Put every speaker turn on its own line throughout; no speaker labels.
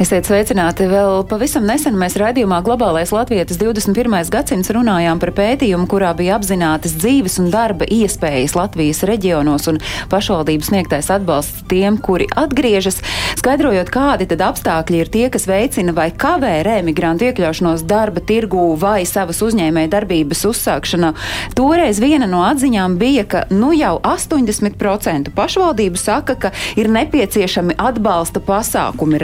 Esiet sveicināti! Vēl pavisam nesen mēs raidījumā Globālais Latvijas 21. gadsimts runājām par pētījumu, kurā bija apzinātas dzīves un darba iespējas Latvijas reģionos un pašvaldības sniegtais atbalsts tiem, kuri atgriežas, skaidrojot, kādi tad apstākļi ir tie, kas veicina vai kavē remigrantu iekļaušanos darba tirgū vai savas uzņēmēja darbības uzsākšanu. Toreiz viena no atziņām bija, ka nu jau 80% pašvaldību saka, ka ir nepieciešami atbalsta pasākumi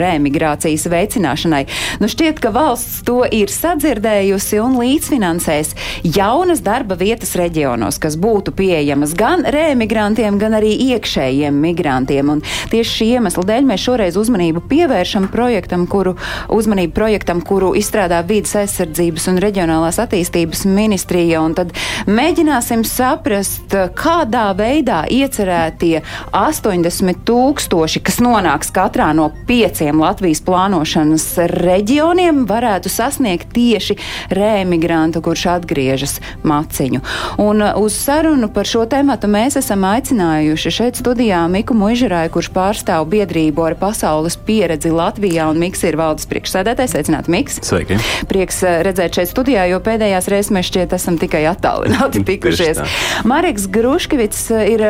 remigrācijas veicināšanai. Nu šķiet, ka valsts to ir sadzirdējusi un līdzfinansēs jaunas darba vietas reģionos, kas būtu pieejamas gan remigrantiem, gan arī iekšējiem migrantiem. Un tieši šī iemesla dēļ mēs šoreiz uzmanību pievēršam projektam, kuru, uzmanību projektam, kuru izstrādā Vīdas aizsardzības un reģionālās attīstības ministrija. Un tad mēģināsim saprast, kādā veidā iecerētie 80 tūkstoši, kas nonāks katrā no pieciem Latvijas plānošanas reģioniem, varētu sasniegt tieši rēmigrantu, kurš atgriežas maciņu. Un uh, uz sarunu par šo tematu mēs esam aicinājuši šeit studijā Miku Muižerāju, kurš pārstāv biedrību ar pasaules pieredzi Latvijā, un Miks ir valdes priekšsēdētājs. Sveicināti, Miks!
Sveiki!
Prieks uh, redzēt šeit studijā, jo pēdējās reizes mēs šķiet esam tikai attālināti tikušies. Mareks Gruškevits uh, ir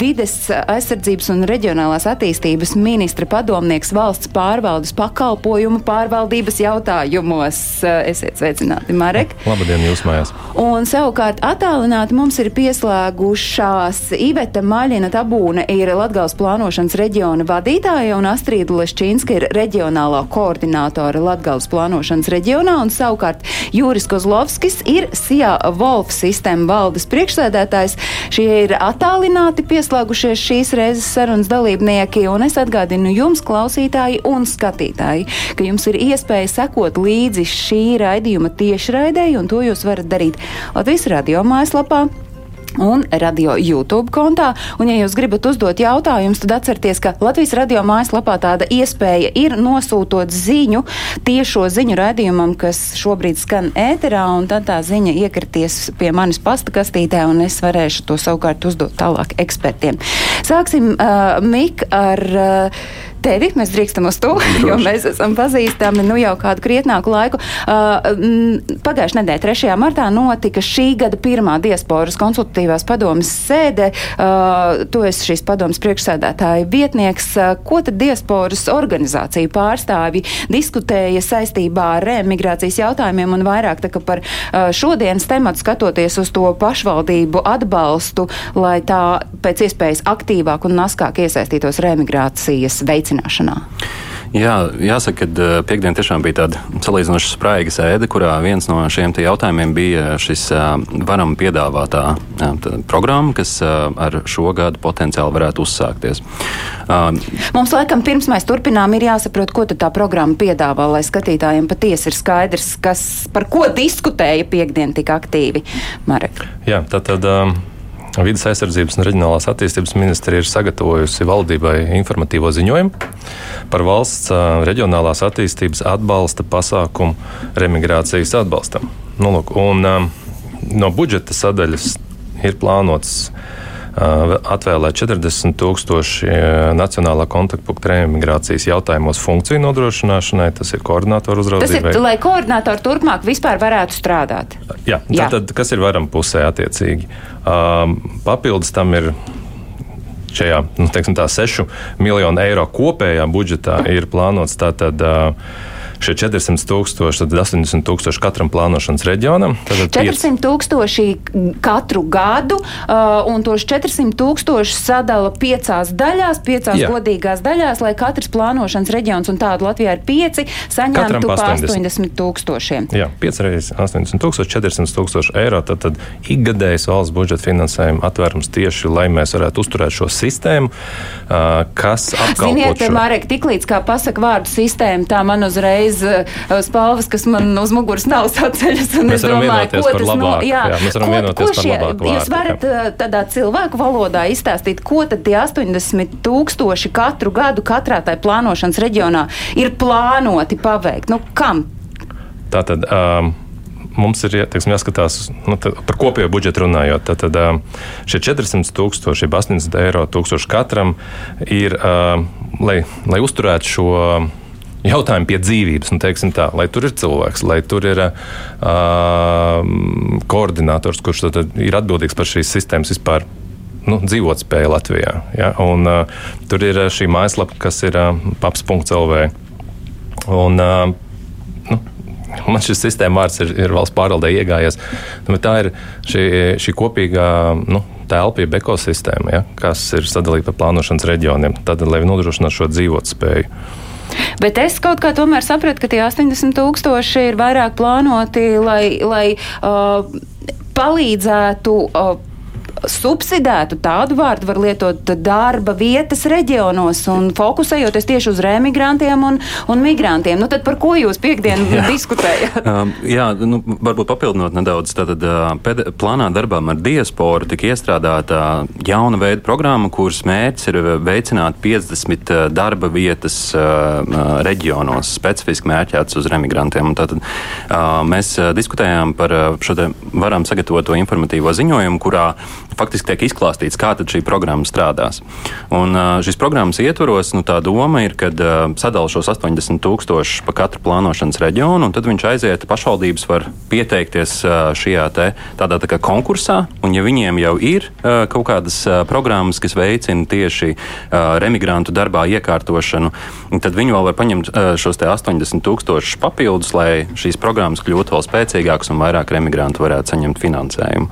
vides aizsardzības un reģionālās attīstības ministra padomnieks valsts pārvaldes pakalpojumu pārvaldības jautājumos. Uh, Esiet sveicināti, Marek!
Labdien, jūs mājās!
Un savukārt attālināti mums ir pieslēgušās Iveta Maļina Tabūna ir Latgals plānošanas reģiona vadītāja un Astrīda Leščīnska ir reģionālā koordinātore Latgals plānošanas reģionā un savukārt Jūris Kozlovskis ir SIA Wolf sistēma valdes priekšsēdētājs. Šie ir attālināti pieslēgušies šīs reizes sarunas dalībnieki un es atgādinu jums, klausītāji un skatītāji, ka jums ir iespēja sekot līdzi šī raidījuma tiešraidēji un to jūs varat darīt Latvijas radio mājaslapā. Un radio YouTube kontā. Un, ja jūs gribat uzdot jautājumus, tad atcerieties, ka Latvijas radio mājaslapā tāda iespēja ir nosūtot ziņu tiešo ziņu raidījumam, kas šobrīd skan ēterā, un tad tā ziņa iekrities pie manis pasta kastītē, un es varēšu to savukārt uzdot tālāk ekspertiem. Sāksim, uh, Mik, ar. Uh, tevi. Mēs drīkstam uz to, jo mēs esam pazīstami nu, jau kādu krietnāku laiku. Uh, Pagājušajā nedēļā, 3. martā, notika šī gada pirmā diasporas konsultatīvās padomas sēde. Uh, tu esi šīs padomas priekšsēdētāja vietnieks. Uh, ko tad diasporas organizāciju pārstāvi diskutēja saistībā ar remigrācijas jautājumiem un vairāk par uh, šodienas tematu skatoties uz to pašvaldību atbalstu, lai tā pēc iespējas aktīvāk un naskāk iesaistītos remigrācijas veicināšanā? Veicināšanā?
Jā, jāsaka, ka piekdiena tiešām bija tāda salīdzinoši spraiga sēde, kurā viens no šiem jautājumiem bija šis varam piedāvātā programma, kas ar šo gadu potenciāli varētu uzsākties.
Mums laikam pirms mēs turpinām ir jāsaprot, ko tā programma piedāvā, lai skatītājiem patiesi ir skaidrs, kas, par ko diskutēja piekdien tik aktīvi. Marek.
Jā, tā tad. Um... Vides aizsardzības un reģionālās attīstības ministrija ir sagatavojusi valdībai informatīvo ziņojumu par valsts reģionālās attīstības atbalsta pasākumu remigrācijas atbalstam. Nu, lūk, un, no budžeta sadaļas ir plānots atvēlēt 40 tūkstoši nacionālā kontaktpunkta reimigrācijas jautājumos funkciju nodrošināšanai. Tas ir koordinātoru uzraudzībai.
Tas ir, lai koordinātori turpmāk vispār varētu strādāt.
Jā, Jā. Tad, kas ir varam pusē attiecīgi? Papildus tam ir šajā nu, teiksim, tā, 6 miljonu eiro kopējā budžetā ir plānots tātad. Uh, šie 400 tūkstoši, tad 80 tūkstoši katram plānošanas reģionam.
400 tūkstoši katru gadu, uh, un tos 400 tūkstoši sadala piecās daļās, piecās Jā. godīgās daļās, lai katrs plānošanas reģions, un tādu Latvijā ir pieci, saņemtu pa 80, 80 tūkstošiem.
Jā, 5 reizes 80 tūkstoši, 400 tūkstoši eiro. Tad, tad ikgadējs valsts budžeta finansējuma atvērums tieši, lai mēs varētu uzturēt šo sistēmu, uh, kas apkalpo.
Ziniet, šo... Marek, tiklīdz kā pasaka vārdu sistēma, tā man uzreiz uzreiz uh, spalvas, kas man uz muguras nav saceļas.
Mēs varam
domāju,
vienoties par
tas no,
labāku,
jā,
jā, mēs varam
ko,
vienoties
ko
par
šie,
labāku
Jūs varat uh, tādā cilvēku valodā izstāstīt, ko tad tie 80 tūkstoši katru gadu katrā tai plānošanas reģionā ir plānoti paveikt? Nu, kam?
Tātad. Um, mums ir teiksim, jāskatās nu, par kopējo budžetu runājot. Tad, tad um, šie 400 tūkstoši, 80 eiro tūkstoši katram ir, um, lai, lai uzturētu šo jautājumu pie dzīvības, nu, tā, lai tur ir cilvēks, lai tur ir uh, koordinators, kurš tad, tad ir atbildīgs par šīs sistēmas vispār. Nu, dzīvotspēja Latvijā. Ja? Un, uh, tur ir šī mājaslapa, kas ir uh, paps.lv. Un, uh, man šis sistēma vārds ir, ir valsts pārvaldē iegājies. Nu, tā ir šī, šī kopīgā nu, telpa, jeb ekosistēma, ja, kas ir sadalīta pa plānošanas reģioniem, tad, lai nodrošinātu šo dzīvotspēju.
Bet es kaut kā tomēr sapratu, ka tie 80 tūkstoši ir vairāk plānoti, lai, lai uh, palīdzētu. Uh, subsidētu tādu vārdu var lietot darba vietas reģionos un fokusējoties tieši uz remigrantiem un, un migrantiem. Nu, tad par ko jūs piekdien jā. diskutējat?
Um, jā, nu, varbūt papildinot nedaudz, tad pēd, plānā darbām ar diasporu tika iestrādāta jauna veida programma, kuras mērķis ir veicināt 50 darba vietas uh, reģionos, specifiski mērķēts uz remigrantiem. Un tātad uh, mēs diskutējām par šo te varam sagatavoto informatīvo ziņojumu, kurā faktiski tiek izklāstīts, kā šī programma strādās. Un šīs programmas ietvaros nu, tā doma ir, ka sadala šos 80 tūkstošus pa katru plānošanas reģionu, un tad viņš aiziet, pašvaldības var pieteikties šajā te, tādā tā kā konkursā, un ja viņiem jau ir kaut kādas programmas, kas veicina tieši remigrantu darbā iekārtošanu, tad viņi vēl var paņemt šos 80 tūkstošus papildus, lai šīs programmas kļūtu vēl spēcīgākas un vairāk remigrantu varētu saņemt finansējumu.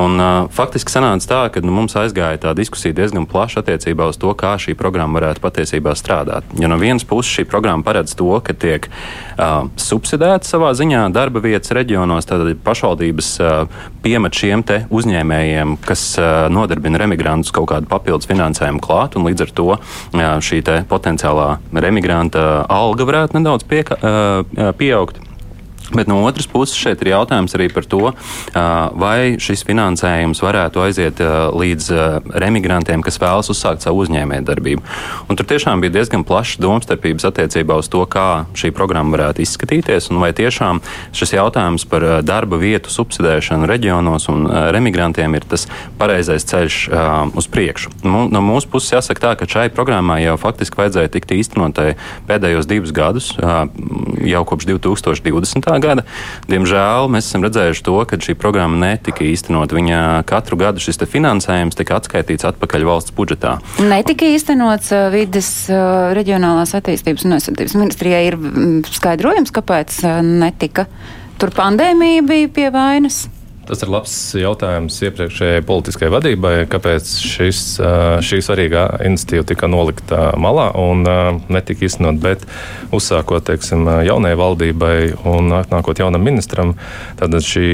Un, faktiski sanāca tā, ka nu, mums aizgāja tā diskusija diezgan plaša attiecībā uz to, kā šī programma varētu patiesībā strādāt. Jo no vienas puses šī programma paredz to, ka tiek uh, subsidēta savā ziņā darba vietas reģionos, tad pašvaldības uh, piemet šiem uzņēmējiem, kas uh, nodarbina remigrantus kaut kādu papildus finansējumu klāt, un līdz ar to uh, šī potenciālā remigranta alga varētu nedaudz pieka, uh, pieaugt. Bet no otras puses šeit ir jautājums arī par to, vai šis finansējums varētu aiziet līdz remigrantiem, kas vēlas uzsākt savu uzņēmējdarbību. Un tur tiešām bija diezgan plašs domstarpības attiecībā uz to, kā šī programma varētu izskatīties, un vai tiešām šis jautājums par darba vietu subsidēšanu reģionos un remigrantiem ir tas pareizais ceļš uz priekšu. No mūsu puses jāsaka tā, ka šai programmai jau faktiski vajadzēja tikt īstenotai pēdējos divus gadus, jau kopš 2020 gada. Diemžēl mēs esam redzējuši to, ka šī programma netika īstenot. Viņa katru gadu šis finansējums tika atskaitīts atpakaļ valsts budžetā.
Netika īstenots uh, vides uh, reģionālās attīstības un aizsardzības ministrijai ir mm, skaidrojums, kāpēc uh, netika. Tur pandēmija bija pie vainas.
Tas ir labs jautājums iepriekšējai politiskajai vadībai, kāpēc šis, šī svarīgā iniciatīva tika nolikta malā un netika iznot. Bet uzsākot teiksim, jaunajai valdībai un nākot jaunam ministram, tad šī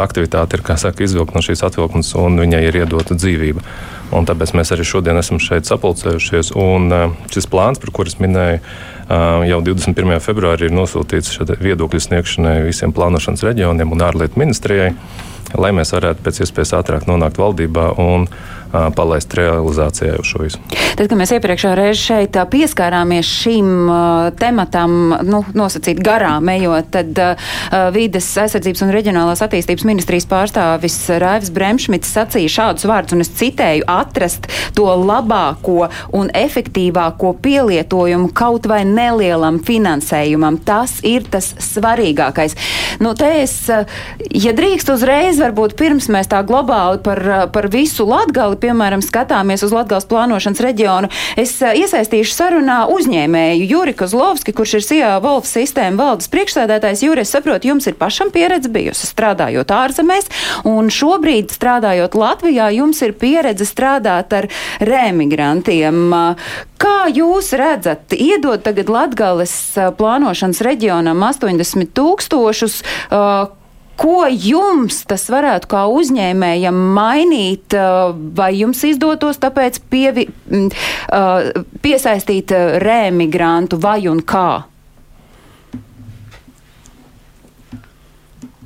aktivitāte ir saka, izvilkta no šīs atvilknes un viņai ir iedota dzīvība. Un tāpēc mēs arī šodien esam šeit sapulcējušies. Un šis plāns, par kurus minēju, jau 21. februārī ir nosūtīts viedokļu sniegšanai visiem plānošanas reģioniem un ārlietu ministrijai, lai mēs varētu pēc iespējas ātrāk nonākt valdībā un palaist realizācijā jau šo visu.
Tad, kad mēs iepriekšējā reizē šeit pieskārāmies šīm tematam, nu, nosacīt garām ejot, tad uh, Vīdes aizsardzības un reģionālās attīstības ministrijas pārstāvis Raivs Bremšmits sacīja šādus vārdus, un es citēju, atrast to labāko un efektīvāko pielietojumu kaut vai nelielam finansējumam. Tas ir tas svarīgākais. Nu, te es, ja drīkst uzreiz, varbūt pirms mēs tā globāli par, par visu Latgali piemēram, skatāmies uz Latgales plānošanas reģionu, es eh, iesaistīšu sarunā uzņēmēju Juri Kozlovski, kurš ir SIA Wolf sistēma valdes priekšsēdētājs. Juri, es saprotu, jums ir pašam pieredze bijusi strādājot ārzemēs, un šobrīd strādājot Latvijā, jums ir pieredze strādāt ar remigrantiem. Kā jūs redzat, iedot tagad Latgales eh, plānošanas reģionam 80 tūkstošus, uh, Ko jums tas varētu kā uzņēmējam mainīt, uh, vai jums izdotos tāpēc pievi, mm, uh, piesaistīt uh, rēmigrantu vai un kā?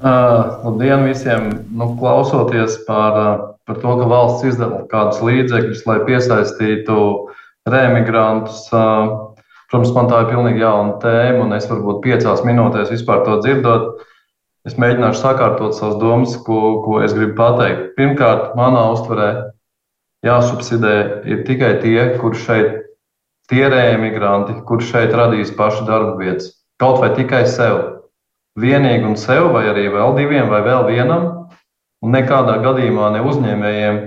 Uh, labdien visiem! Nu, klausoties par, par to, ka valsts izdala kādus līdzekļus, lai piesaistītu remigrantus, uh, protams, man tā ir pilnīgi jauna tēma, un es varbūt piecās minūtēs vispār to dzirdot. Uh, Es mēģināšu sakārtot savas domas, ko, ko es gribu pateikt. Pirmkārt, manā uztverē jāsubsidē ir tikai tie, kur šeit tie emigranti, kurš šeit radīs pašu darba vietas. Kaut vai tikai sev. Vienīgi un sev, vai arī vēl diviem, vai vēl vienam, un nekādā gadījumā ne uzņēmējiem,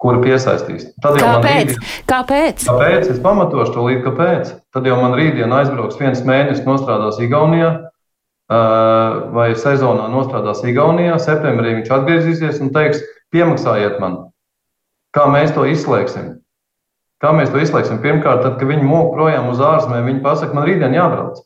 kuri piesaistīs.
Tad kāpēc? Rītdien,
kāpēc? Kāpēc? Es pamatošu to līdzi, kāpēc. Tad jau man rītdien aizbrauks viens mēnesis, nostrādās Igaunijā, vai sezonā nostrādās Igaunijā, septembrī viņš atgriezīsies un teiks, piemaksājiet man. Kā mēs to izslēgsim? Kā mēs to izslēgsim? Pirmkārt, tad, kad viņi mūk projām uz ārzemēm, viņi pasaka, man rītdien jābrauc.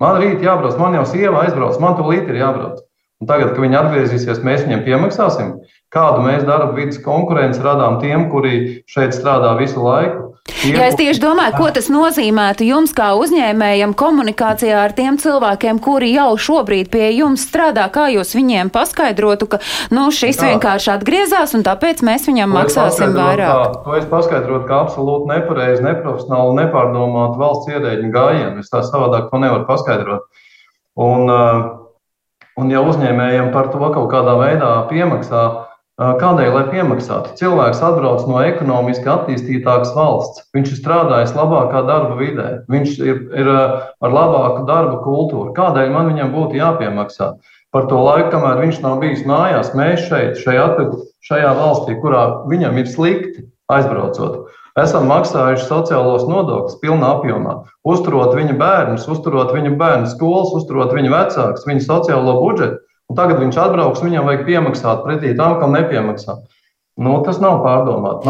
Man rīt jābrauc, man jau sieva aizbrauc, man tūlīt ir jābrauc. Un tagad, kad viņi atgriezīsies, mēs viņiem piemaksāsim. Kādu mēs darba vidas konkurenci radām tiem, kuri šeit strādā visu laiku?
Ja es tieši domāju, ko tas nozīmētu jums kā uzņēmējam komunikācijā ar tiem cilvēkiem, kuri jau šobrīd pie jums strādā, kā jūs viņiem paskaidrotu, ka nu, šis Jā. vienkārši atgriezās un tāpēc mēs viņam to maksāsim vairāk?
Kā, to es paskaidrotu kā absolūti nepareizi, neprofesionāli, nepārdomātu valsts ierēģiņu gājienu. Es tā savādāk to nevaru paskaidrot. Un, uh, un ja uzņēmējiem par to kaut kādā veidā piemaksā, Kādēļ, lai piemaksātu? Cilvēks atbrauc no ekonomiski attīstītākas valsts. Viņš ir strādājis labākā darba vidē, viņš ir, ir ar labāku darba kultūru. Kādēļ man viņam būtu jāpiemaksā? Par to laiku, kamēr viņš nav bijis mājās, mēs šeit, šajā, šajā valstī, kurā viņam ir slikti aizbraucot, esam maksājuši sociālos nodokļus pilnā apjomā. Uzturot viņa bērnus, uzturot viņa bērnu skolas, uzturot viņa vecākus, viņa sociālo budžetu. Un tagad viņš atbrauks, viņam vajag piemaksāt pretī tam, kam nepiemaksā. Nu, tas nav pārdomāts.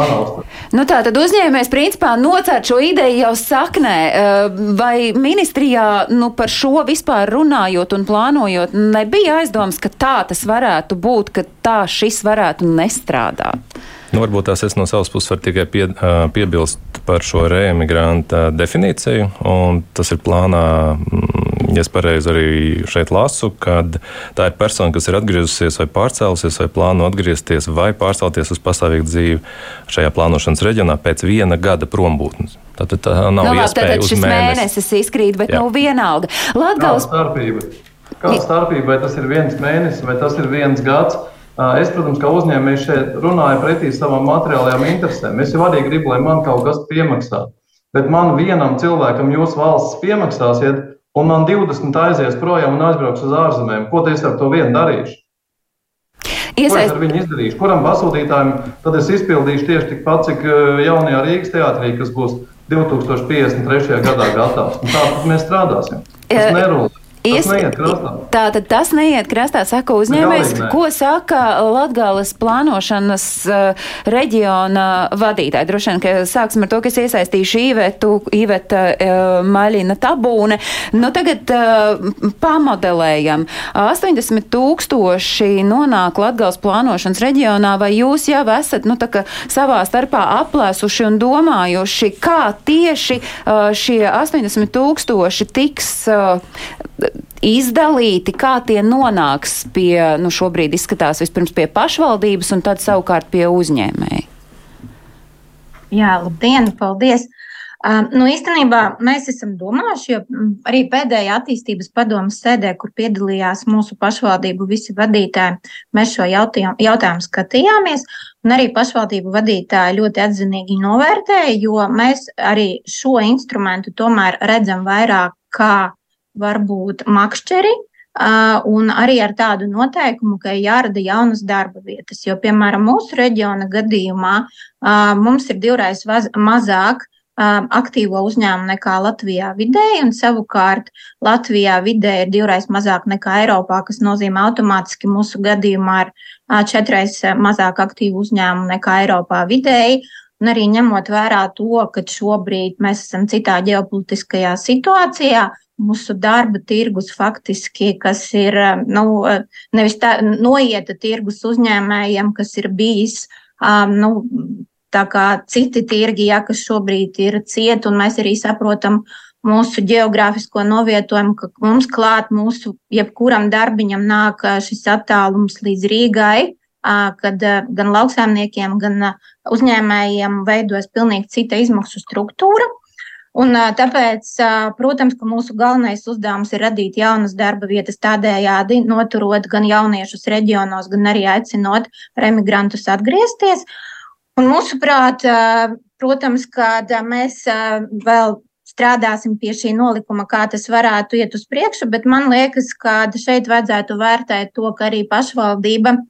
Nu, tā tad uzņēmējs principā nocērt šo ideju jau saknē. Eh, vai ministrijā nu, par šo vispār runājot un plānojot, nebija aizdoms, ka tā tas varētu būt, ka tā šis varētu nestrādāt?
Nu, varbūt tās es no savas puses varu tikai pie, piebilst par šo reemigranta definīciju. Tas ir plānā, mm, ja es pareizi arī šeit lasu, kad tā ir persona, kas ir atgriezusies vai pārcēlusies vai plāno atgriezties vai pārcelties uz pastāvīgu dzīvi šajā plānošanas reģionā pēc viena gada prombūtnes. Tātad tā nav nu, iespēja
tad šis mēnesi. mēnesis izkrīt, bet Jā. nu vienalga.
Latgals... Kāda starpība? Kāda starpība, vai tas ir viens mēnesis vai tas ir viens gads? Es, protams, kā uzņēmējs šeit runāju pretī savām materiālajām interesēm. Es jau arī gribu, lai man kaut kas piemaksā. Bet man vienam cilvēkam jūs valsts piemaksāsiet, un man 20 aizies projām un aizbrauks uz ārzemēm. Ko es ar to vienu darīšu? Iesaist... Ko es ar viņu izdarīšu? Kuram pasūtītājam tad es izpildīšu tieši tikpat, cik jaunajā Rīgas teātrī, kas būs 2053. gadā gatavs? Un tā mēs strādāsim. Tas nerūp. Ies,
tā tad tas neiet krastā, saka uzņēmējs. Ko saka Latgales plānošanas uh, reģiona vadītāji? Droši vien, ka sāksim ar to, kas iesaistīšu Īvetu, Īveta uh, Maļina Tabūne. Nu, tagad uh, pamodelējam. 80 tūkstoši nonāk Latgales plānošanas reģionā, vai jūs jau esat, nu, tā kā savā starpā aplēsuši un domājuši, kā tieši šie 80 tūkstoši tiks izdalīti, kā tie nonāks pie, nu šobrīd izskatās vispirms pie pašvaldības un tad savukārt pie uzņēmēja?
Jā, labdien, paldies! Um, nu, īstenībā mēs esam domājuši, jo arī pēdējā attīstības padomas sēdē, kur piedalījās mūsu pašvaldību visi vadītāji, mēs šo jautājumu, jautājumu skatījāmies, un arī pašvaldību vadītāji ļoti atzinīgi novērtēja, jo mēs arī šo instrumentu tomēr redzam vairāk kā varbūt makšķeri, un arī ar tādu noteikumu, ka jārada jaunas darba vietas. Jo, piemēram, mūsu reģiona gadījumā mums ir divreiz mazāk aktīvo uzņēmumu nekā Latvijā vidēji, un savukārt Latvijā vidēji ir divreiz mazāk nekā Eiropā, kas nozīmē automātiski mūsu gadījumā ir četreiz mazāk aktīvu uzņēmumu nekā Eiropā vidēji. Un arī ņemot vērā to, ka šobrīd mēs esam citā ģeopolitiskajā situācijā, mūsu darba tirgus faktiski, kas ir nu, nevis tā noieta tirgus uzņēmējiem, kas ir bijis. Um, nu, Tā kā citi tirgi, ja, kas šobrīd ir cieti, un mēs arī saprotam mūsu geogrāfisko novietojumu, ka mums klāt mūsu jebkuram darbiņam nāk šis attālums līdz Rīgai, kad gan lauksaimniekiem, gan uzņēmējiem veidojas pilnīgi cita izmaksu struktūra. Un, tāpēc, protams, mūsu galvenais uzdevums ir radīt jaunas darba vietas, tādējādi noturot gan jauniešus reģionos, gan arī aicinot remigrantus atgriezties. Un mūsuprāt, protams, kad mēs vēl strādāsim pie šī nolikuma, kā tas varētu iet uz priekšu, bet man liekas, ka šeit vajadzētu vērtēt to, ka arī pašvaldība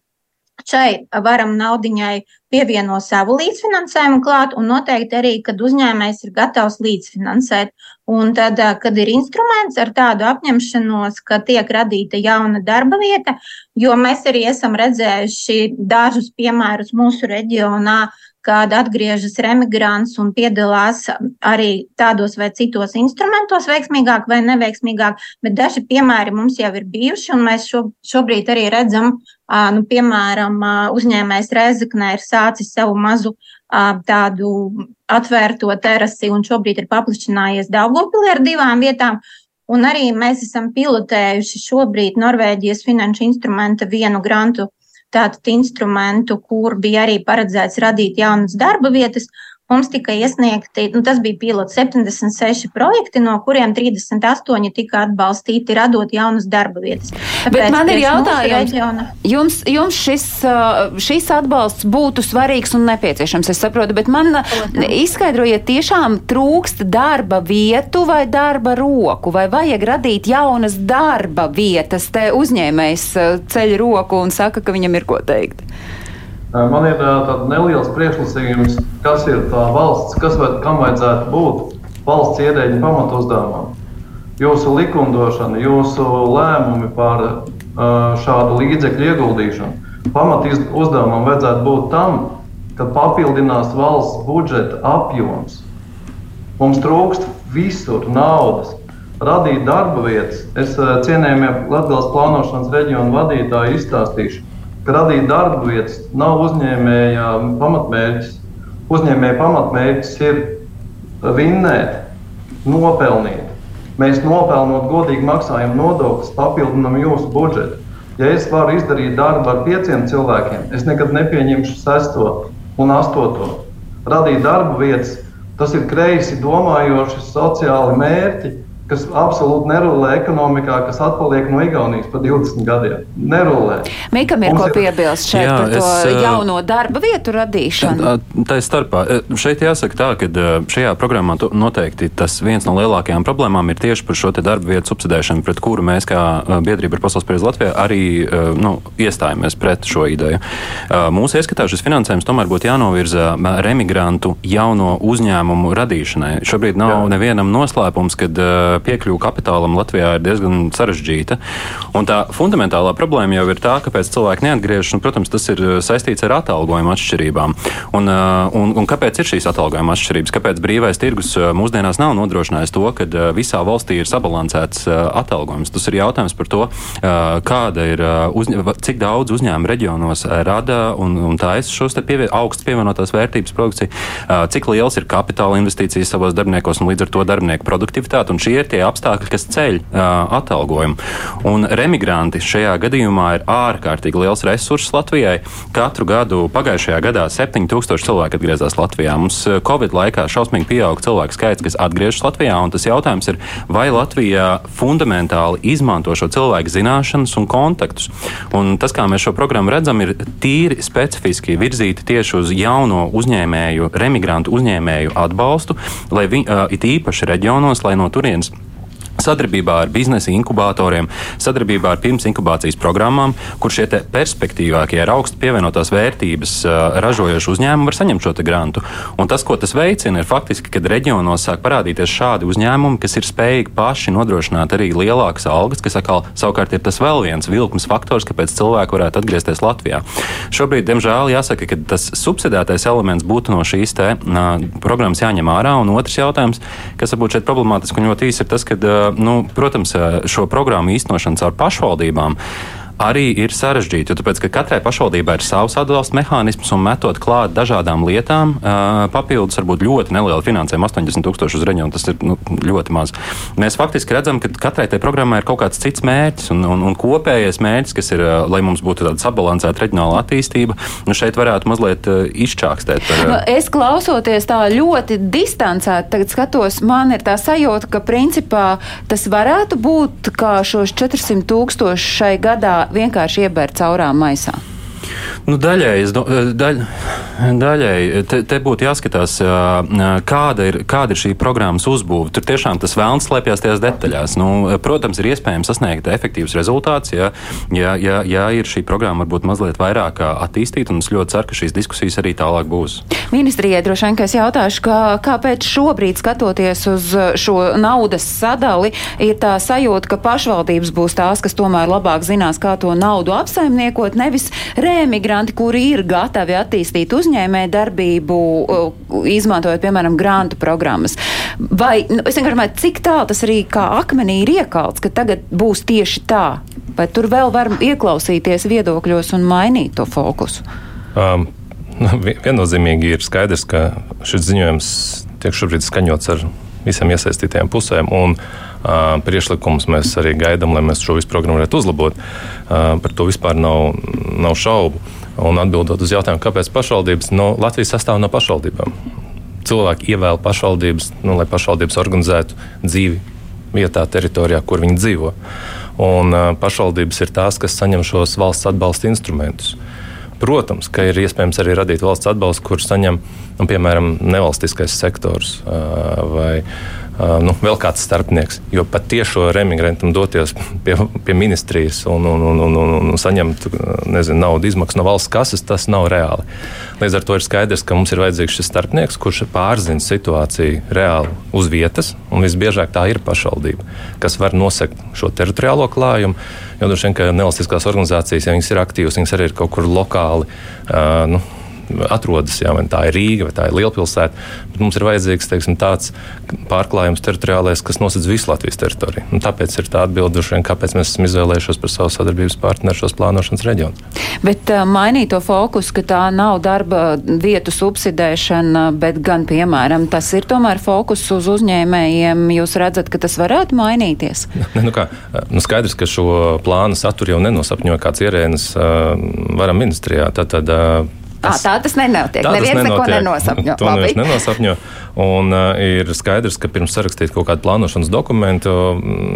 šai varam naudiņai pievieno savu līdzfinansējumu klāt, un noteikti arī, kad uzņēmējs ir gatavs līdzfinansēt. Un tad, kad ir instruments ar tādu apņemšanos, ka tiek radīta jauna darba vieta, jo mēs arī esam redzējuši dažus piemērus mūsu reģionā, kad atgriežas remigrants un piedalās arī tādos vai citos instrumentos, veiksmīgāk vai neveiksmīgāk, bet daži piemēri mums jau ir bijuši, un mēs šo, šobrīd arī redzam, nu, piemēram, uzņēmējs Rezeknē ir sācis savu mazu tādu atvērto terasi, un šobrīd ir paplašinājies Daugopilī ar divām vietām, Un arī mēs esam pilotējuši šobrīd Norvēģijas finanšu instrumenta vienu grantu tātad instrumentu, kur bija arī paredzēts radīt jaunas darba vietas. Mums tika iesniegti, nu, tas bija pilots 76 projekti, no kuriem 38 tika atbalstīti, radot jaunas darba vietas.
Tāpēc, Bet man ir jautājums, reģiona... jums, jums šis, šis atbalsts būtu svarīgs un nepieciešams, es saprotu, bet man Protams. izskaidrojiet, tiešām trūkst darba vietu vai darba roku, vai vajag radīt jaunas darba vietas? Te uzņēmējs ceļ roku un saka, ka viņam ir ko teikt.
Man ir tāds neliels priekšlasījums, kas ir tā valsts, kas vai, kam vajadzētu būt valsts ierēģiņa pamatuzdevumam. Jūsu likumdošana, jūsu lēmumi par šādu līdzekļu ieguldīšanu. Pamat uzdevumam vajadzētu būt tam, ka papildinās valsts budžeta apjoms. Mums trūkst visur naudas, radīt darba vietas. Es cienījamie Latvijas plānošanas reģionu vadītāji izstāstīšu ka radīt darba vietas nav uzņēmēja pamatmērķis. Uzņēmēja pamatmērķis ir vinnēt, nopelnīt. Mēs nopelnot godīgi maksājam nodokļus, papildinām jūsu budžetu. Ja es varu izdarīt darbu ar pieciem cilvēkiem, es nekad nepieņemšu sesto un astoto. Radīt darba vietas, tas ir kreisi domājoši sociāli mērķi, kas absolūti nerulē ekonomikā, kas atpaliek no Igaunijas pa 20 gadiem. Nerulē.
Mikam ir Mums ko piebilst šeit jā, par to es, jauno darba vietu radīšanu.
Tā ir starpā. Šeit jāsaka tā, ka šajā programmā noteikti tas viens no lielākajām problēmām ir tieši par šo darba vietu subsidēšanu, pret kuru mēs kā biedrība ar pasaules pieredzi Latvijā arī nu, iestājamies pret šo ideju. Mūsu ieskatā šis finansējums tomēr būtu jānovirza remigrantu jauno uzņēmumu radīšanai. Šobrīd nav jā. nevienam noslēpums, kad piekļuve kapitālam Latvijā ir diezgan sarežģīta. Un tā fundamentālā problēma jau ir tā, kāpēc cilvēki neatgriežas. Un, protams, tas ir uh, saistīts ar atalgojuma atšķirībām. Un, uh, un, un kāpēc ir šīs atalgojuma atšķirības? Kāpēc brīvais tirgus uh, mūsdienās nav nodrošinājis to, ka visā valstī ir sabalansēts atalgojums? Tas ir jautājums par to, kāda ir, uzņ... cik daudz uzņēmumu reģionos rada un, un taisa šos te pievien... augstu pievienotās vērtības produkciju, cik liels ir kapitāla investīcijas savos darbiniekos un līdz ar to darbinieku produktivitāti. Un šie ir tie apstākļi, kas ceļ uh, atalgojumu. Un remigranti šajā gadījumā ir ārkārtīgi liels resurss Latvijai. Katru gadu pagājušajā gadā 7000 cilvēku atgriezās Latvijā. Mums Covid laikā šausmīgi pieauga cilvēku skaits, kas atgriežas Latvijā. Tas jautājums ir, vai Latvija fundamentāli izmanto šo cilvēku zināšanas un kontaktus. Un tas, kā mēs šo programmu redzam, ir tīri specifiski virzīti tieši uz jauno uzņēmēju, remigrantu uzņēmēju atbalstu, lai viņi uh, it īpaši reģionos, lai no turienes sadarbībā ar biznesa inkubatoriem, sadarbībā ar pirms inkubācijas programmām, kur šie perspektīvākie ar augstu pievienotās vērtības ražojoši uzņēmumi var saņemt šo grantu. Un tas, ko tas veicina, ir faktiski, kad reģionos sāk parādīties šādi uzņēmumi, kas ir spējīgi paši nodrošināt arī lielākas algas, kas atkal savukārt ir tas vēl viens vilkums faktors, kāpēc cilvēki varētu atgriezties Latvijā. Šobrīd, diemžēl, jāsaka, ka tas subsidētais elements būtu no šīs te, uh, programmas jāņem ārā. Un otrs jautājums, kas varbūt šeit problemātiski un ļoti īsi, ir tas, ka uh, nu, protams, šo programmu īstenošana caur pašvaldībām arī ir sarežģīti. Tāpēc, ka katrai pašvaldībai ir savs atbalsta mehānisms un metot klāt dažādām lietām, papildus varbūt ļoti neliela finansējuma, 80 tūkstoši uz reģionu, tas ir nu, ļoti maz. Mēs faktiski redzam, ka katrai tai programmai ir kaut kāds cits mērķis un, un, un kopējais mērķis, kas ir, lai mums būtu tāda sabalansēta reģionāla attīstība, nu šeit varētu mazliet izčākstēt. Par,
nu, es klausoties tā ļoti distancēti, tagad skatos, man ir tā sajūta, ka principā tas varētu būt, kā šos 400 tūkstoši šai gadā vienkārši iebērt caurā maisā.
Nu, daļai, daļ, daļai te, te būtu jāskatās, kāda ir, kāda ir šī programmas uzbūve. Tur tiešām tas vēlns slēpjas tajās detaļās. Nu, protams, ir iespējams sasniegt efektīvs rezultāts, ja, ja, ja, ja ir šī programma varbūt mazliet vairāk attīstīta, es ļoti ceru, ka šīs diskusijas arī tālāk būs.
Ministrijai droši vien, ka es jautāšu, kā, kāpēc šobrīd skatoties uz šo naudas sadali, ir tā sajūta, ka pašvaldības būs tās, kas tomēr labāk zinās, kā to naudu apsaimniekot, nevis remigranti, kuri ir gatavi attīstīt uzņēmē darbību, izmantojot, piemēram, grantu programmas. Vai, nu, es vienkārši domāju, cik tālu tas arī kā akmenī ir iekalts, ka tagad būs tieši tā? Vai tur vēl var ieklausīties viedokļos un mainīt to fokusu?
Um. Viennozīmīgi ir skaidrs, ka šis ziņojums tiek šobrīd skaņots ar visām iesaistītajām pusēm. Un, uh, priekšlikumus mēs arī gaidām, lai mēs šo visu programmu varētu uzlabot. Par to vispār nav, nav šaubu. Un atbildot uz jautājumu, kāpēc pašvaldības, no Latvijas sastāv no pašvaldībām. Cilvēki ievēl pašvaldības, nu, lai pašvaldības organizētu dzīvi vietā, teritorijā, kur viņi dzīvo. Un pašvaldības ir tās, kas saņem šos valsts atbalsta instrumentus. Protams, ka ir iespējams arī radīt valsts atbalstu, kur saņem, nu, piemēram, nevalstiskais sektors vai nu, vēl kāds starpnieks. Jo pat tiešo remigrantam doties pie, pie ministrijas un, un, un, un, un, un saņemt nezinu, naudu izmaksu no valsts kases, tas nav reāli. Līdz ar to ir skaidrs, ka mums ir vajadzīgs šis starpnieks, kurš pārzina situāciju reāli uz vietas, un visbiežāk tā ir pašvaldība, kas var nosegt šo teritoriālo klājumu. Jo droši vien, ka nevalstiskās organizācijas, ja viņas ir aktīvas, viņas arī ir kaut kur lokāli. Uh, nu, atrodas. Jā, vai tā ir Rīga vai tā ir lielpilsēta. Bet mums ir vajadzīgs teiksim, tāds pārklājums teritoriālais, kas nosedz visu Latvijas teritoriju. Un tāpēc ir tā atbilde, vien, kāpēc mēs esam izvēlējušies par savu sadarbības partneru šos plānošanas reģionus.
Bet uh, mainīt to fokusu, ka tā nav darba vietu subsidēšana, bet gan, piemēram, tas ir tomēr fokus uz uzņēmējiem. Jūs redzat, ka tas varētu mainīties?
Ne, nu kā, nu skaidrs, ka šo plānu saturu jau nenosapņoja kāds ierēnis uh, varam ministrijā. Tad, tad, uh,
Tas, à, tā tas nenotiek. Tā Neviens
nenotiek.
neko nenosapņo.
To neviens nenosapņo. Un uh, ir skaidrs, ka pirms sarakstīt kaut kādu plānošanas dokumentu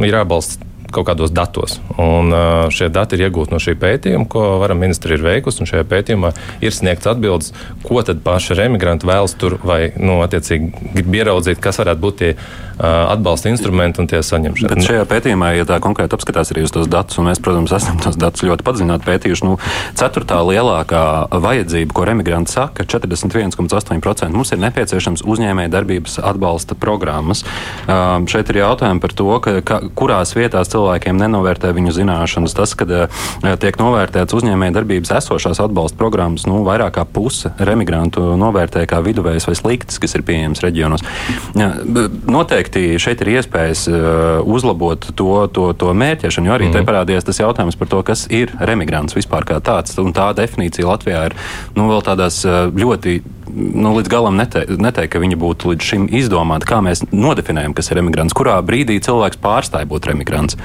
ir jābalsta kaut kādos datos. Un, šie dati ir iegūti no šī pētījuma, ko varam ministri ir veikusi. Šajā pētījumā ir sniegts atbildes, ko tad paši remigranti vēlas tur vai, nu, attiecīgi, grib ieraudzīt, kas varētu būt tie atbalsta instrumenti un tie saņemšana.
Bet šajā pētījumā, ja tā konkrēti apskatās arī uz tos datus, un mēs, protams, esam tos datus ļoti padziļināti pētījuši, nu, ceturtā lielākā vajadzība, ko remigranti saka, 41,8% mums ir nepieciešams uzņēmēja darbības atbalsta programmas. Uh, šeit ir jautājumi par to, ka, ka, kurās vietās cilvēki cilvēkiem nenovērtē viņu zināšanas. Tas, kad uh, tiek novērtēts uzņēmēja darbības esošās atbalsta programmas, nu, vairāk kā puse remigrantu novērtē kā viduvējs vai sliktas, kas ir pieejams reģionos. Ja, noteikti šeit ir iespējas uh, uzlabot to, to, to mērķēšanu, jo arī mm. te mhm. parādījās tas jautājums par to, kas ir remigrants vispār kā tāds. Un tā definīcija Latvijā ir nu, vēl tādās uh, ļoti nu, līdz galam neteikt, neteikt, ka viņi būtu līdz šim izdomāti, kā mēs nodefinējam, kas ir emigrants, kurā brīdī cilvēks pārstāja būt emigrants.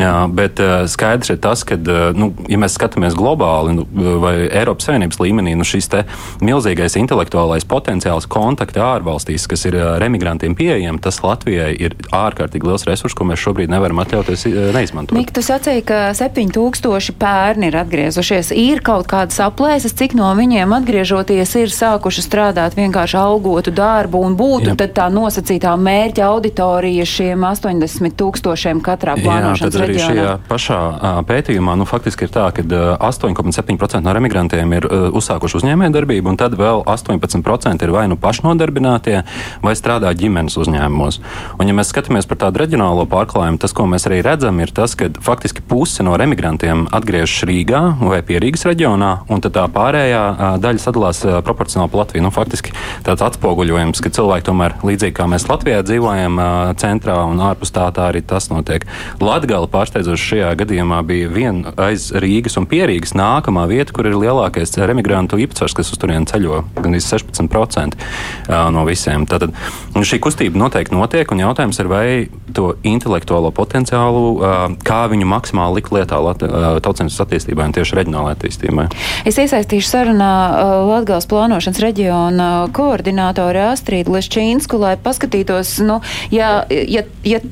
Jā, bet uh, skaidrs ir tas, ka, uh, nu, ja mēs skatāmies globāli nu, vai Eiropas Savienības līmenī, nu, šis milzīgais intelektuālais potenciāls kontakti ārvalstīs, kas ir uh, emigrantiem pieejami, tas Latvijai ir ārkārtīgi liels resurs, ko mēs šobrīd nevaram atļauties neizmantot.
Mik, tu sacīji, ka 7000 pērni ir atgriezušies. Ir kaut kādas aplēses, cik no viņiem atgriežoties ir sākuši strādāt vienkārši algotu darbu un būtu Jā. tā nosacītā mērķa auditorija šiem 80 tūkstošiem katrā plānošanas
Jā, reģionā? Šajā pašā pētījumā nu, faktiski ir tā, ka 8,7% no emigrantiem ir uzsākuši uzņēmē darbību, un tad vēl 18% ir vai nu pašnodarbinātie, vai strādā ģimenes uzņēmumos. Un, ja mēs skatāmies par tādu reģionālo pārklājumu, tas, ko mēs arī redzam, ir tas, ka faktiski puse no emigrantiem atgriežas Rīgā vai Pierīgas reģionā, un tā pārējā daļa sadalās proporcionāli pa. Latviju. Nu, faktiski tāds atspoguļojums, ka cilvēki tomēr līdzīgi kā mēs Latvijā dzīvojam centrā un ārpus tā, tā arī tas notiek. Latgala pārsteidzoši šajā gadījumā bija viena aiz Rīgas un Pierīgas nākamā vieta, kur ir lielākais remigrantu īpatsvars, kas uz turieni ceļo, gan 16% no visiem. Tātad šī kustība noteikti notiek, un jautājums ir, vai to intelektuālo potenciālu, kā viņu maksimāli likt lietā tautsēmnes attīstībai un tieši reģionālajai attīstībai.
Es iesaistīšu sarunā Latgales plānošanas reģiona koordinātori Astrīdu Lešķīnsku, lai paskatītos, nu, ja, ja, ja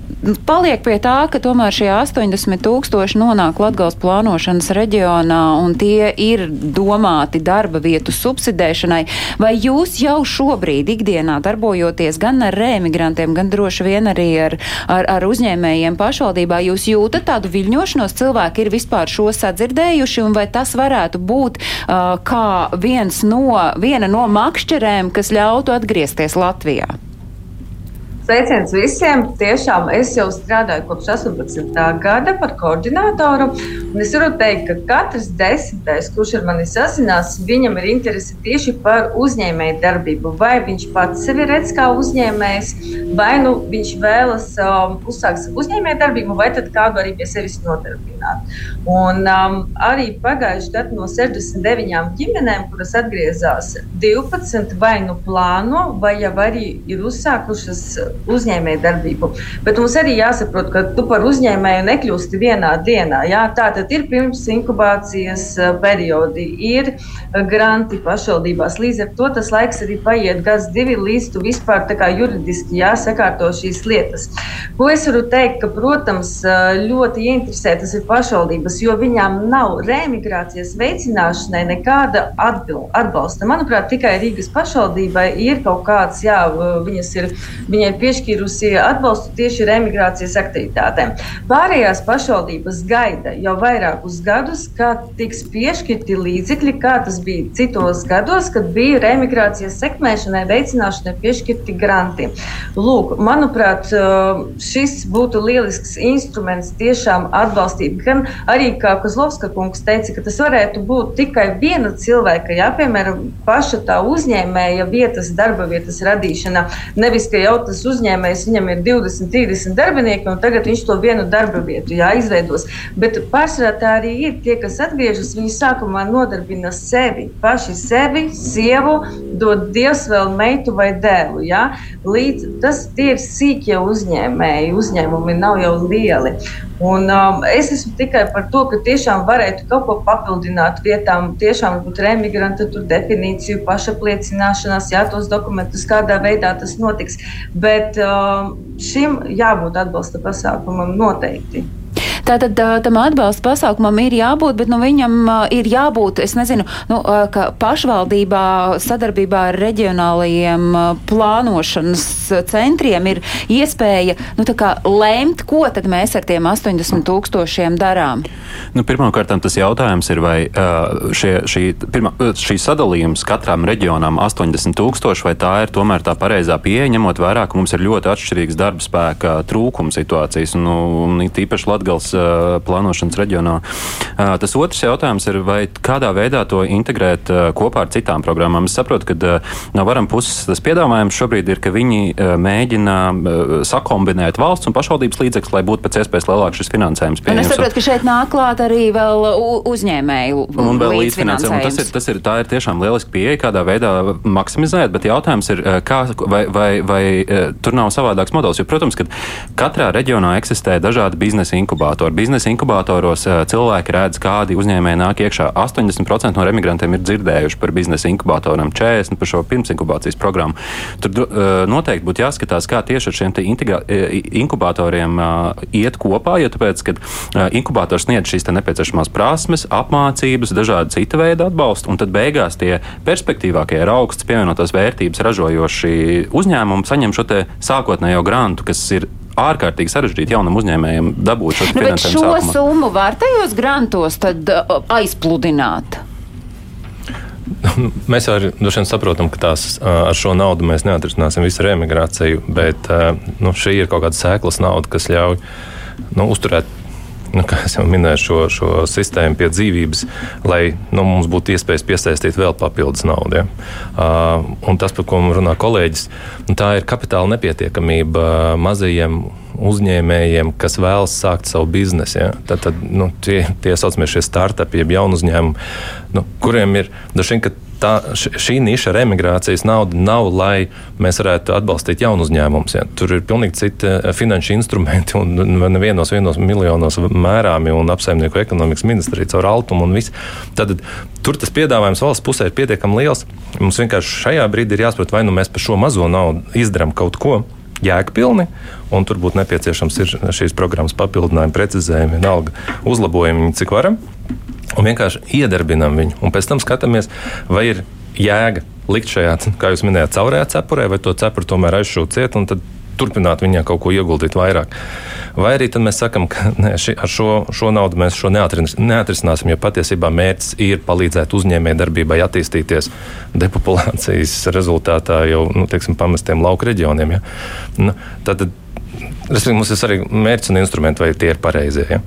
paliek pie tā, ka tomēr šie 80 tūkstoši nonāk Latgales plānošanas reģionā un tie ir domāti darba vietu subsidēšanai, vai jūs jau šobrīd ikdienā darbojoties gan ar rēmigrantiem, gan droši vien arī ar, ar, ar uzņēmējiem pašvaldībā, jūs jūtat tādu viļņošanos, cilvēki ir vispār šo sadzirdējuši, un vai tas varētu būt uh, kā viens no, viena no makšķerēm, kas ļautu atgriezties Latvijā?
Sveiciens visiem! Tiešām es jau strādāju kopš 18. gada par koordinātoru. Es varu teikt, ka katrs desmitais, kurš ar mani sazinās, viņam ir interese tieši par uzņēmēju darbību. Vai viņš pats sevi redz kā uzņēmējs, vai nu viņš vēlas um, uzsākt savu uzņēmēju darbību, vai kādu arī pie sevis nodarbināt. Un, um, arī pagājušajā gadā no 69 ģimenēm, kuras atgriezās, 12 vai nu plāno, vai jau arī ir uzsākušas uzņēmēju darbību. Bet mums arī jāsaprot, ka tu par uzņēmēju nekļūsti vienā dienā. Jā? Tā tad ir pirms inkubācijas eh, periodi, ir eh, granti pašvaldībās. Līdz ar to tas laiks arī paiet gads, divi, līdz tu vispār juridiski jāsakārto šīs lietas. Ko es varu teikt, ka, protams, eh, ļoti interesētas ir pašvaldības, jo viņām nav remigrācijas veicināšanai nekāda atbalsta. Manuprāt, tikai Rīgas pašvaldībai ir kaut kāds, jā, viņas ir, viņai piešķīrusi atbalstu tieši remigrācijas aktivitātēm. Pārējās pašvaldības gaida jau vairākus gadus, kad tiks piešķirti līdzekļi, kā tas bija citos gados, kad bija remigrācijas sekmēšanai, veicināšanai piešķirti granti. Lūk, manuprāt, šis būtu lielisks instruments tiešām atbalstīt. Gan arī, kā Kozlovska kungs teica, ka tas varētu būt tikai viena cilvēka, jā, piemēram, paša tā uzņēmēja vietas, darba vietas radīšana. Nevis, ka jau tas uzņēmējs viņam ir 20, 30 darbinieki, un tagad viņš to vienu darba vietu jā, izveidos. Bet pārsvarā tā arī ir. Tie, kas atgriežas, viņi sākumā nodarbina sevi, paši sevi, sievu, dod Dievs vēl meitu vai dēlu. Jā. Līdz, tas ir sīkie uzņēmēji, uzņēmumi nav jau lieli. Un, um, es esmu tikai par to, ka tiešām varētu kaut ko papildināt vietām, tiešām būt remigranta definīciju, pašapliecināšanās, jā, tos dokumentus, kādā veidā tas notiks. Bet um, šim jābūt atbalsta pasākumam noteikti.
Tātad tam atbalsta pasākumam ir jābūt, bet nu, viņam ir jābūt, es nezinu, nu, ka pašvaldībā sadarbībā ar reģionālajiem plānošanas centriem ir iespēja nu, lēmt, ko tad mēs ar tiem 80 tūkstošiem darām.
Nu, Pirmkārt, tas jautājums ir, vai šie, šī, pirmā, šī sadalījums katram reģionam 80 tūkstoši, vai tā ir tomēr tā pareizā pieeja, ņemot vērā, ka mums ir ļoti atšķirīgs darba spēka trūkuma situācijas, un, un īpaši Latgals plānošanas reģionā. Tas otrs jautājums ir, vai kādā veidā to integrēt kopā ar citām programmām. Es saprotu, ka no varam puses tas piedāvājums šobrīd ir, ka viņi mēģina sakombinēt valsts un pašvaldības līdzekļus, lai būtu pēc iespējas lielāks šis finansējums.
Un es saprotu, ka šeit nāk klāt arī vēl uzņēmēju
un vēl līdzfinansējums. Tas ir, tas ir, tā ir tiešām lieliski pieeja, kādā veidā maksimizēt, bet jautājums ir, kā, vai, vai, vai tur nav savādāks modelis. Jo, protams, ka katrā reģionā eksistē dažādi biznesa inkubātori inkubātori. Biznesa inkubātoros eh, cilvēki redz, kādi uzņēmēji nāk iekšā. 80% no remigrantiem ir dzirdējuši par biznesa inkubatoram, 40% par šo pirmsinkubācijas programmu. Tur uh, noteikti būtu jāskatās, kā tieši ar šiem eh, inkubatoriem iet kopā, jo tāpēc, uh, inkubators sniedz šīs nepieciešamās prasmes, apmācības, dažādu citu veidu atbalstu, un tad beigās tie perspektīvākie ir augsts pievienotās vērtības ražojoši uzņēmumi saņem šo sākotnējo grantu, kas ir ārkārtīgi sarežģīti jaunam uzņēmējam dabūt šo nu, finansējumu.
Šo sākumā. summu var tajos grantos tad uh, aizpludināt.
Mēs arī nu, saprotam, ka tās, uh, ar šo naudu mēs neatrisināsim visu remigrāciju, bet uh, nu, šī ir kaut kāda sēklas nauda, kas ļauj nu, uzturēt nu, kā jau minēju, šo, šo sistēmu pie dzīvības, lai nu, mums būtu iespējas piesaistīt vēl papildus naudu. Ja? Uh, tas, par ko runā kolēģis, nu, tā ir kapitāla nepietiekamība mazajiem uzņēmējiem, kas vēlas sākt savu biznesu. Ja? Tad, tad nu, tie, tie saucamie startupi, jeb jaunu uzņēmumu, nu, kuriem ir dažkārt tā, šī niša ar emigrācijas naudu nav, lai mēs varētu atbalstīt jaunu uzņēmumus. Ja. Tur ir pilnīgi citi eh, finanšu instrumenti un nevienos vienos miljonos mērāmi un apsaimnieku ekonomikas ministrija caur altumu un visu. Tad tur tas piedāvājums valsts pusē ir pietiekami liels. Mums vienkārši šajā brīdī ir jāsaprot, vai nu mēs par šo mazo naudu izdarām kaut ko jēgpilni, un tur būtu nepieciešams šīs programmas papildinājumi, precizējumi, vienalga uzlabojumi, cik varam un vienkārši iedarbinām viņu. Un pēc tam skatāmies, vai ir jēga likt šajā, kā jūs minējāt, caurajā cepurē, vai to cepuri tomēr aizšūt ciet un tad turpināt viņā kaut ko ieguldīt vairāk. Vai arī tad mēs sakām, ka ne, ši, ar šo, šo naudu mēs šo neatris, neatrisināsim, jo patiesībā mērķis ir palīdzēt uzņēmējdarbībai attīstīties depopulācijas rezultātā jau nu, teiksim, pamestiem lauku reģioniem. Ja? Nu, tad, tad mums ir arī mērķis un instrumenti, vai tie ir pareizie. Ja?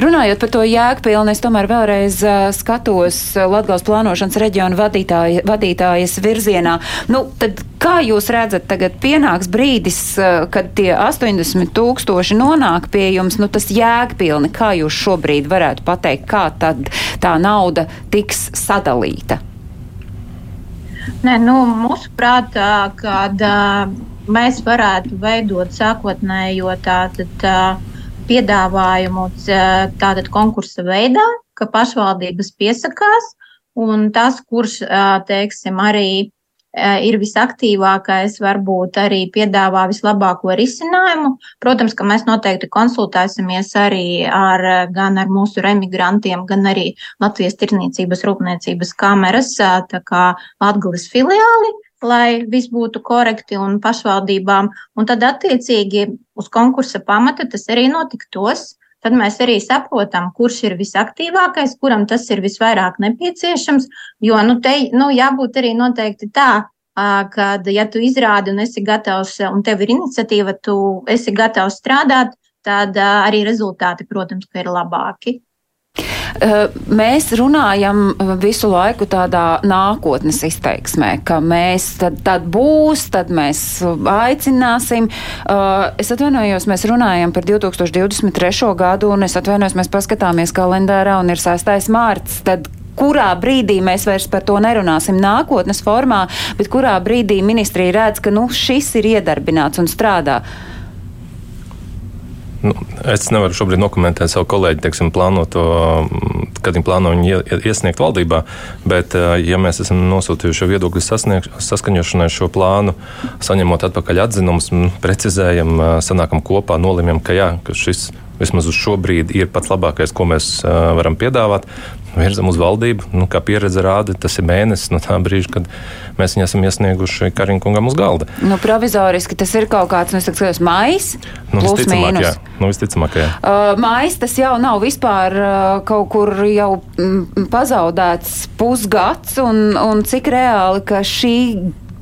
Runājot par to jēgpilnu, es tomēr vēlreiz skatos Latgals plānošanas reģionu vadītāja, vadītājas virzienā. Nu, tad kā jūs redzat, tagad pienāks brīdis, kad tie 80 tūkstoši nonāk pie jums, nu tas jēgpilni, kā jūs šobrīd varētu pateikt, kā tad tā nauda tiks sadalīta?
Nē, nu, mūsuprāt, kad uh, mēs varētu veidot sākotnējo tātad. Uh, piedāvājumu tātad konkursa veidā, ka pašvaldības piesakās, un tas, kurš, teiksim, arī ir visaktīvākais, varbūt arī piedāvā vislabāko risinājumu. Protams, ka mēs noteikti konsultēsimies arī ar, gan ar mūsu remigrantiem, gan arī Latvijas Tirniecības rūpniecības kameras, tā kā Latgales filiāli, lai viss būtu korekti un pašvaldībām. Un tad, attiecīgi, uz konkursa pamata tas arī notiktos. Tad mēs arī saprotam, kurš ir visaktīvākais, kuram tas ir visvairāk nepieciešams. Jo nu, te nu, jābūt arī noteikti tā, kad, ja tu izrādi un esi gatavs, un tev ir iniciatīva, tu esi gatavs strādāt, tad arī rezultāti, protams, ir labāki.
Eh, mēs runājam eh, visu laiku tādā nākotnes izteiksmē, ka mēs tad, tad būs, tad mēs aicināsim. Eh, es atvainojos, mēs runājam par 2023. gadu, un es atvainojos, mēs paskatāmies kalendārā, un ir 6. mārts. Tad kurā brīdī mēs vairs par to nerunāsim nākotnes formā, bet kurā brīdī ministrija redz, ka nu, šis ir iedarbināts un strādā.
Nu, es nevaru šobrīd dokumentēt savu kolēģi teiksim, plānoto, kad viņi plāno viņu iesniegt valdībā, bet, ja mēs esam nosūtījuši viedokļu saskaņošanai šo plānu, saņemot atpakaļ atzinumus, precizējam, sanākam kopā, nolemjam, ka jā, ka šis vismaz uz šo brīdi ir pats labākais, ko mēs varam piedāvāt virzam uz valdību. Nu, kā pieredze rāda, tas ir mēnesis no tā brīža, kad mēs viņu esam iesnieguši Kariņkungam uz galda.
Nu, provizoriski tas ir kaut kāds, nu, es skatos, maijs.
Nu, plus mīnus. Jā. Nu, visticamāk, jā.
Uh, mājas tas jau nav vispār uh, kaut kur jau mm, pazaudēts pusgads, un, un cik reāli, ka šī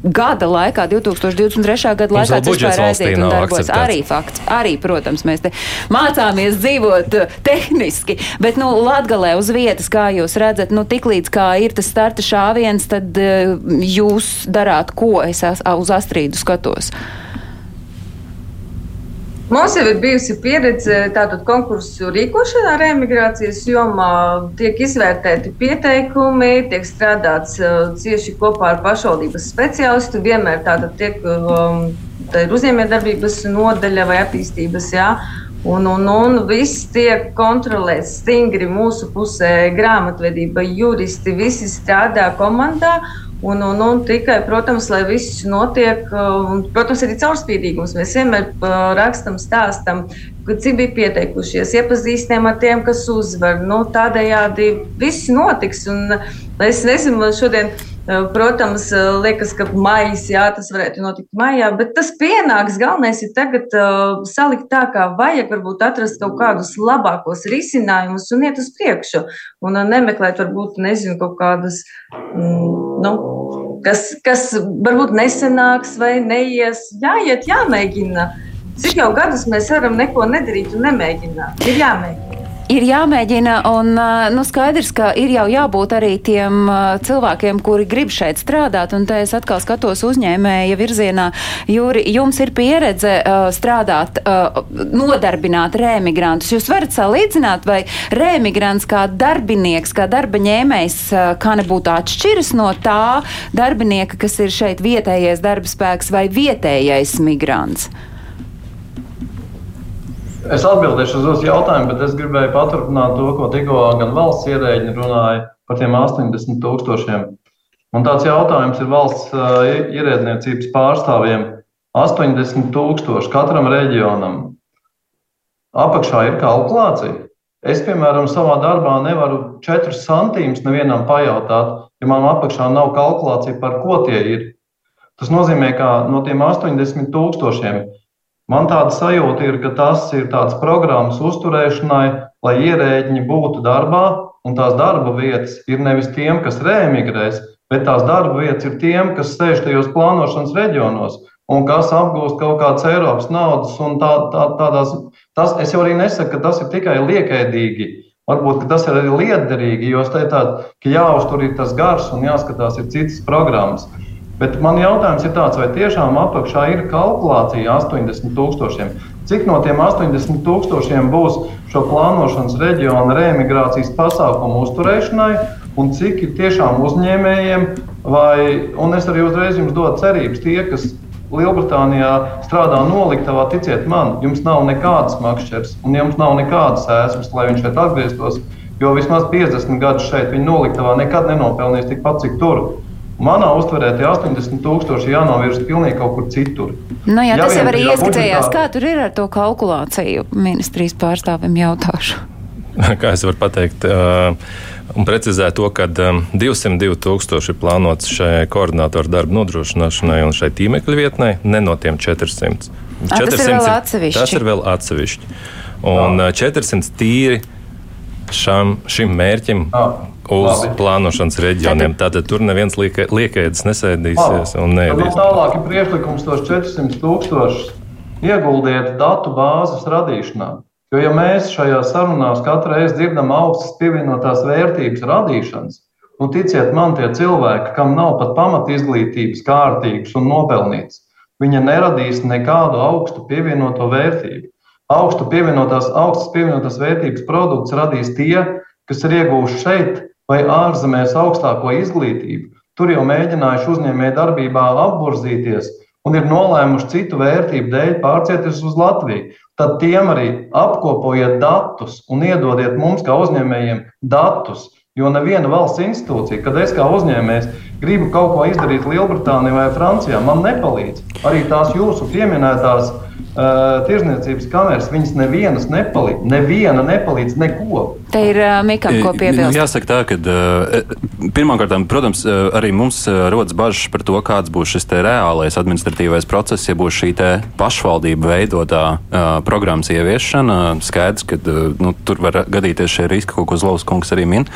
gada laikā, 2023. gada laikā,
tas vispār aiziet un darbojas.
Arī fakts, arī, protams, mēs te mācāmies dzīvot uh, tehniski, bet, nu, Latgalē uz vietas, kā jūs redzat, nu, tiklīdz kā ir tas starta šāviens, tad uh, jūs darāt ko? Es uz Astrīdu skatos.
Mums jau ir bijusi pieredze tātad konkursu rīkošanā ar emigrācijas jomā. Tiek izvērtēti pieteikumi, tiek strādāts uh, cieši kopā ar pašvaldības speciālistu. Vienmēr tātad tiek um, tā uzņēmējdarbības nodaļa vai attīstības. Jā. Un, un, un viss tiek kontrolēts stingri mūsu pusē. Grāmatvedība, juristi, visi strādā komandā. Un, un, un tikai, protams, lai viss notiek, un, protams, arī caurspīdīgums. Mēs vienmēr uh, rakstam, stāstam, cik bija pieteikušies, iepazīstinām ar tiem, kas uzvar. Nu, tādējādi viss notiks. Un, es nezinu, šodien protams, liekas, ka maijs, jā, tas varētu notikt maijā, bet tas pienāks. Galvenais ir tagad uh, salikt tā, kā vajag, varbūt atrast kaut kādus labākos risinājumus un iet uz priekšu. Un uh, nemeklēt, varbūt, nezinu, kaut kādas, mm, nu, kas, kas varbūt nesenāks vai neies. Jāiet, jāmēģina. Cik jau gadus mēs varam neko nedarīt un nemēģināt? Ir jāmēģina.
Ir jāmēģina, un nu, skaidrs, ka ir jau jābūt arī tiem cilvēkiem, kuri grib šeit strādāt, un te es atkal skatos uzņēmēja virzienā. Jūri, jums ir pieredze uh, strādāt, uh, nodarbināt rēmigrantus. Jūs varat salīdzināt, vai rēmigrants kā darbinieks, kā darba ņēmējs, uh, kā nebūtu atšķiras no tā darbinieka, kas ir šeit vietējais darba spēks vai vietējais migrants?
Es atbildēšu uz jūsu jautājumu, bet es gribēju paturpināt to, ko tikko gan valsts ierēģi runāja par tiem 80 tūkstošiem. Un tāds jautājums ir valsts ierēdniecības pārstāvjiem - 80 tūkstoši katram reģionam. Apakšā ir kalkulācija. Es, piemēram, savā darbā nevaru 4 centīmus nevienam pajautāt, ja man apakšā nav kalkulācija, par ko tie ir. Tas nozīmē, ka no tiem 80 tūkstošiem Man tāda sajūta ir, ka tas ir tāds programmas uzturēšanai, lai ierēģiņi būtu darbā, un tās darba vietas ir nevis tiem, kas rēmigrēs, bet tās darba vietas ir tiem, kas sēž tajos plānošanas reģionos un kas apgūst kaut kādas Eiropas naudas. Tā, tā, tādās, tas, es jau arī nesaku, ka tas ir tikai liekaidīgi. Varbūt tas ir arī liederīgi, jo es teiktu, ka jāuztur ir tas gars un jāskatās ir citas programmas. Bet man jautājums ir tāds, vai tiešām apakšā ir kalkulācija 80 tūkstošiem? Cik no tiem 80 tūkstošiem būs šo plānošanas reģiona reemigrācijas pasākumu uzturēšanai, un cik ir tiešām uzņēmējiem, vai, un es arī uzreiz jums dodu cerības, tie, kas Lielbritānijā strādā noliktavā, ticiet man, jums nav nekādas makšķers, un jums nav nekādas ēsmas, lai viņš šeit atgrieztos, jo vismaz 50 gadus šeit viņa noliktavā nekad nenopelnīs tikpat, cik tur. Manā uztverē tie 80 tūkstoši jānovirza pilnīgi kaut kur citur.
Nu, jā, ja tas jau arī ieskicējās, budžetā... kā tur ir ar to kalkulāciju. Ministrijas pārstāvim jautāšu.
Kā es varu pateikt? Uh, un precizēt to, ka 202 tūkstoši ir plānots šai koordinātoru darbu nodrošināšanai un šai tīmekļa vietnei, ne no tiem 400.
A, 400 tas ir vēl atsevišķi.
Tas ir vēl atsevišķi. Un Jā. 400 tīri šam, šim mērķim. Jā uz Labi. plānošanas reģioniem. Tātad tur neviens liekēdis nesēdīsies Labi. un neēdīs.
Tālāk ir priekšlikums tos 400 tūkstošus ieguldiet datu bāzes radīšanā. Jo, ja mēs šajā sarunās katru reizi dzirdam augstas pievienotās vērtības radīšanas, nu, ticiet man, tie cilvēki, kam nav pat pamat izglītības, kārtīgas un nopelnītas, viņi neradīs nekādu augstu pievienoto vērtību. Augstu pievienotās, augstas pievienotās vērtības produkts radīs tie, kas ir ieguvuši šeit vai ārzemēs augstāko izglītību, tur jau mēģinājuši uzņēmēju darbībā apburzīties un ir nolēmuši citu vērtību dēļ pārcieties uz Latviju. Tad tiem arī apkopojiet datus un iedodiet mums, kā uzņēmējiem, datus. Jo neviena valsts institūcija, kad es kā uzņēmējs gribu kaut ko izdarīt Lielbritānijā vai Francijā, man nepalīdz. Arī tās jūsu pieminētās uh, tirzniecības kameras, viņas nevienas nepalīdz. Neviena nepalīdz neko.
Te ir uh, Mikam, ko piebilst.
Jāsaka tā, ka uh, pirmkārt, protams, uh, arī mums uh, rodas bažas par to, kāds būs šis reālais administratīvais process, ja būs šī pašvaldība veidotā uh, programmas ieviešana. Skaidrs, ka uh, nu, tur var gadīties šie riski, ko Kozlovs kungs arī min.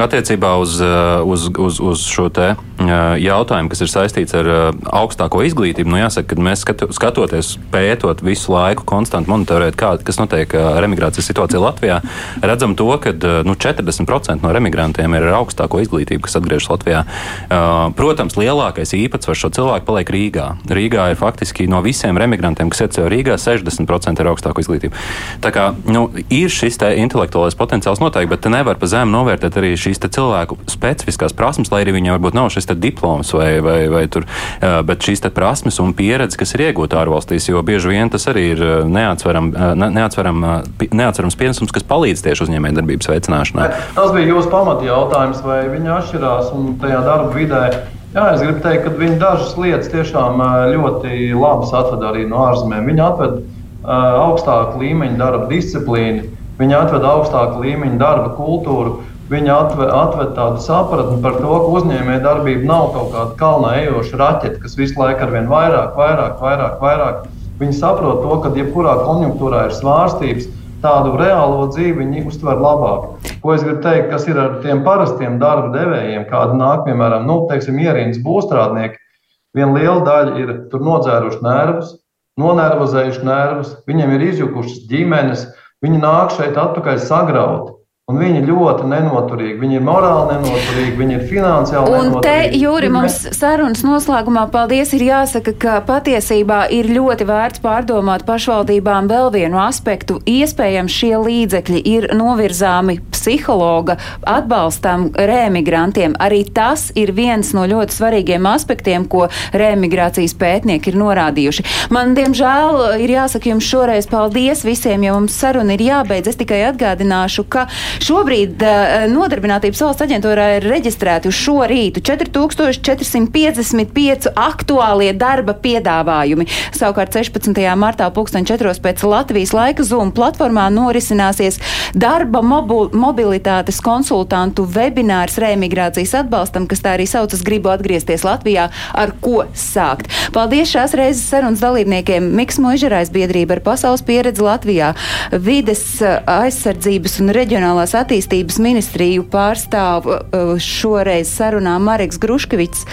Attiecībā uz, uh, uz, uz, uz šo te uh, jautājumu, kas ir saistīts ar uh, augstāko izglītību, nu jāsaka, ka mēs skatu, skatoties, pētot visu laiku, konstanti monitorēt, kā, kas notiek ar uh, emigrācijas situāciju Latvijā, redzam to, ka eh, nu, 40% no emigrantiem ir ar augstāko izglītību, kas atgriežas Latvijā. Protams, lielākais īpatsvars šo cilvēku paliek Rīgā. Rīgā ir faktiski no visiem emigrantiem, kas ieceļo Rīgā, 60% ir augstāko izglītību. Tā kā nu, ir šis intelektuālais potenciāls noteikti, bet nevar pa zemu novērtēt arī šīs cilvēku specifiskās prasmes, lai arī viņiem varbūt nav šis diploms vai, vai, vai tur, uh, bet šīs prasmes un pieredze, kas ir iegūta ārvalstīs, jo bieži vien tas arī ir neatsveram, neatsveram, neatsverams pienesums, kas palīdz tieši uzņēmējdarbībai darbības veicināšanai.
Tas bija jūsu pamatjautājums, vai viņi atšķirās un tajā darba vidē. Jā, es gribu teikt, ka viņi dažas lietas tiešām ļoti labas atved arī no ārzemēm. Viņi atved uh, augstāku līmeņa darba disciplīnu, viņi atved augstāku līmeņa darba kultūru. Viņi atved, atved tādu sapratni par to, ka uzņēmēja darbība nav kaut kāda kalnā ejoša raķete, kas visu laiku ar vien vairāk, vairāk, vairāk, vairāk. Viņi saprot to, ka jebkurā konjunktūrā ir svārstības, tādu reālo dzīvi viņi uztver labāk. Ko es gribu teikt, kas ir ar tiem parastiem darba devējiem, kādi nāk, piemēram, nu, teiksim, ierīnas būvstrādnieki. Viena liela daļa ir tur nodzēruši nervus, nonervozējuši nervus, viņiem ir izjukušas ģimenes, viņi nāk šeit atpakaļ sagrauti. Un viņi ļoti nenoturīgi. Viņi ir morāli nenoturīgi, viņi ir finansiāli
Un te, Jūri, mums sarunas noslēgumā paldies ir jāsaka, ka patiesībā ir ļoti vērts pārdomāt pašvaldībām vēl vienu aspektu. Iespējams, šie līdzekļi ir novirzāmi psihologa atbalstam rēmigrantiem. Arī tas ir viens no ļoti svarīgiem aspektiem, ko rēmigrācijas pētnieki ir norādījuši. Man, diemžēl, ir jāsaka jums šoreiz paldies visiem, jo mums saruna ir jābeidz. Es tikai atgādināšu, ka šobrīd uh, Nodarbinātības valsts aģentūrā ir reģistrēti uz šo rītu 4455 aktuālie darba piedāvājumi. Savukārt 16. martā 2004. pēc Latvijas laika Zoom platformā norisināsies darba mobilitātes konsultantu webinārs remigrācijas atbalstam, kas tā arī saucas gribu atgriezties Latvijā, ar ko sākt. Paldies šās reizes sarunas dalībniekiem Miks Možerais biedrība ar pasaules pieredzi Latvijā, vides aizsardzības un reģionālās attīstības ministriju pārstāv uh, šoreiz sarunā Mareks Gruškevits.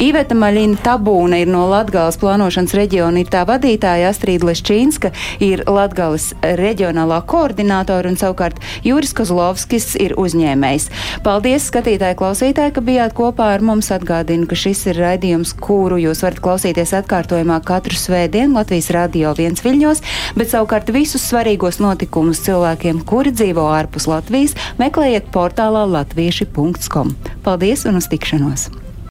Iveta Maļina Tabūna ir no Latgales plānošanas reģiona, ir tā vadītāja Astrīda Leščīnska, ir Latgales reģionālā koordinātora un savukārt Jūris Kozlovskis ir uzņēmējs. Paldies, skatītāji, klausītāji, ka bijāt kopā ar mums. Atgādinu, ka šis ir raidījums, kuru jūs varat klausīties atkārtojumā katru svētdienu Latvijas radio viens viļņos, bet savukārt visus svarīgos notikumus cilvēkiem, kuri dzīvo ārpus Latvijas, meklējiet portālā latvieši.com. Paldies un uz tikšanos!